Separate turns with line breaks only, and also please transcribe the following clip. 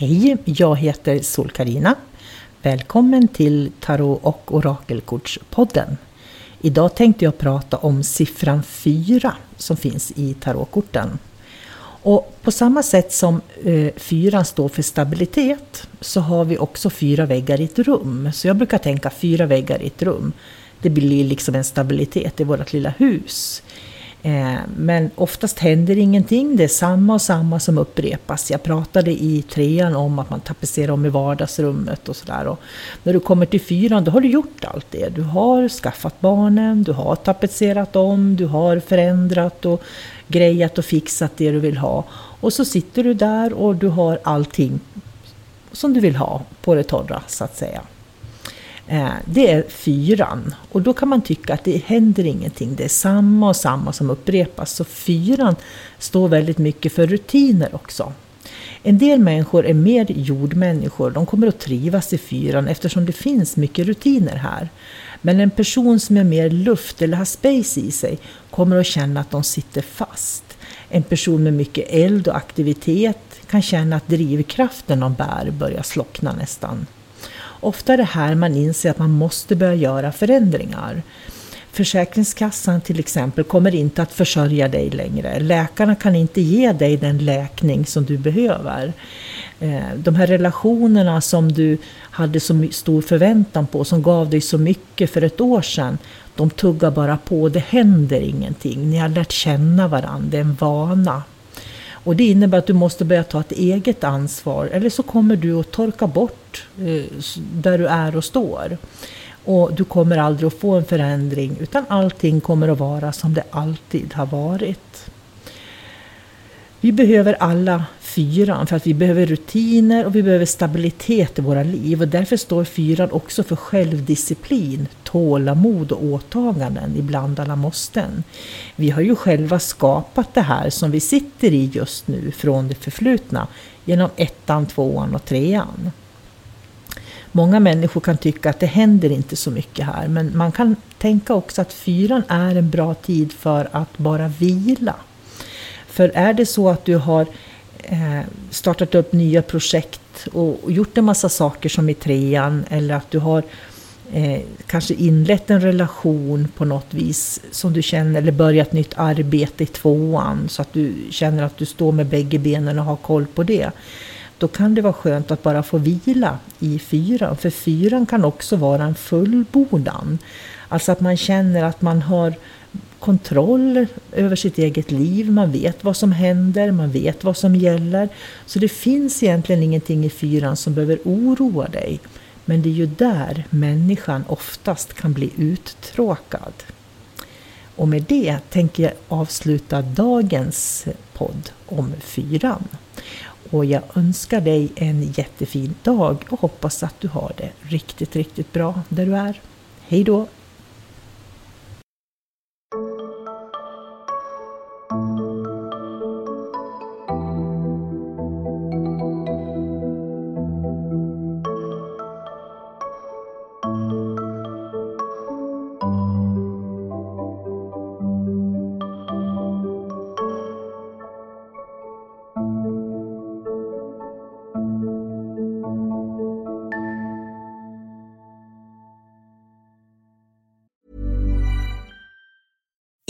Hej, jag heter sol karina Välkommen till Tarot och orakelkortspodden. Idag tänkte jag prata om siffran 4 som finns i tarotkorten. Och på samma sätt som eh, fyran står för stabilitet så har vi också fyra väggar i ett rum. Så jag brukar tänka fyra väggar i ett rum. Det blir liksom en stabilitet i vårt lilla hus. Eh, men oftast händer ingenting, det är samma och samma som upprepas. Jag pratade i trean om att man tapetserar om i vardagsrummet och sådär. När du kommer till fyran, då har du gjort allt det. Du har skaffat barnen, du har tapetserat om, du har förändrat och grejat och fixat det du vill ha. Och så sitter du där och du har allting som du vill ha på det torra, så att säga. Eh, det är fyran. Och då kan man tycka att det händer ingenting. Det är samma och samma som upprepas. Så fyran står väldigt mycket för rutiner också. En del människor är mer jordmänniskor. De kommer att trivas i fyran eftersom det finns mycket rutiner här. Men en person som är mer luft eller har space i sig kommer att känna att de sitter fast. En person med mycket eld och aktivitet kan känna att drivkraften de bär börjar slockna nästan. Ofta är det här man inser att man måste börja göra förändringar. Försäkringskassan till exempel kommer inte att försörja dig längre. Läkarna kan inte ge dig den läkning som du behöver. Eh, de här relationerna som du hade så stor förväntan på, som gav dig så mycket för ett år sedan, de tuggar bara på, det händer ingenting. Ni har lärt känna varandra, det är en vana. Och det innebär att du måste börja ta ett eget ansvar eller så kommer du att torka bort eh, där du är och står. Och du kommer aldrig att få en förändring utan allting kommer att vara som det alltid har varit. Vi behöver alla fyran för att vi behöver rutiner och vi behöver stabilitet i våra liv. Och därför står fyran också för självdisciplin, tålamod och åtaganden ibland alla måsten. Vi har ju själva skapat det här som vi sitter i just nu från det förflutna genom ettan, tvåan och trean. Många människor kan tycka att det händer inte så mycket här men man kan tänka också att fyran är en bra tid för att bara vila. För är det så att du har Eh, startat upp nya projekt och gjort en massa saker som i trean eller att du har eh, kanske inlett en relation på något vis som du känner eller börjat nytt arbete i tvåan så att du känner att du står med bägge benen och har koll på det. Då kan det vara skönt att bara få vila i fyran. För fyran kan också vara en fullbordan. Alltså att man känner att man har kontroll över sitt eget liv, man vet vad som händer, man vet vad som gäller. Så det finns egentligen ingenting i fyran som behöver oroa dig. Men det är ju där människan oftast kan bli uttråkad. Och med det tänker jag avsluta dagens podd om fyran. Och jag önskar dig en jättefin dag och hoppas att du har det riktigt, riktigt bra där du är. Hej då!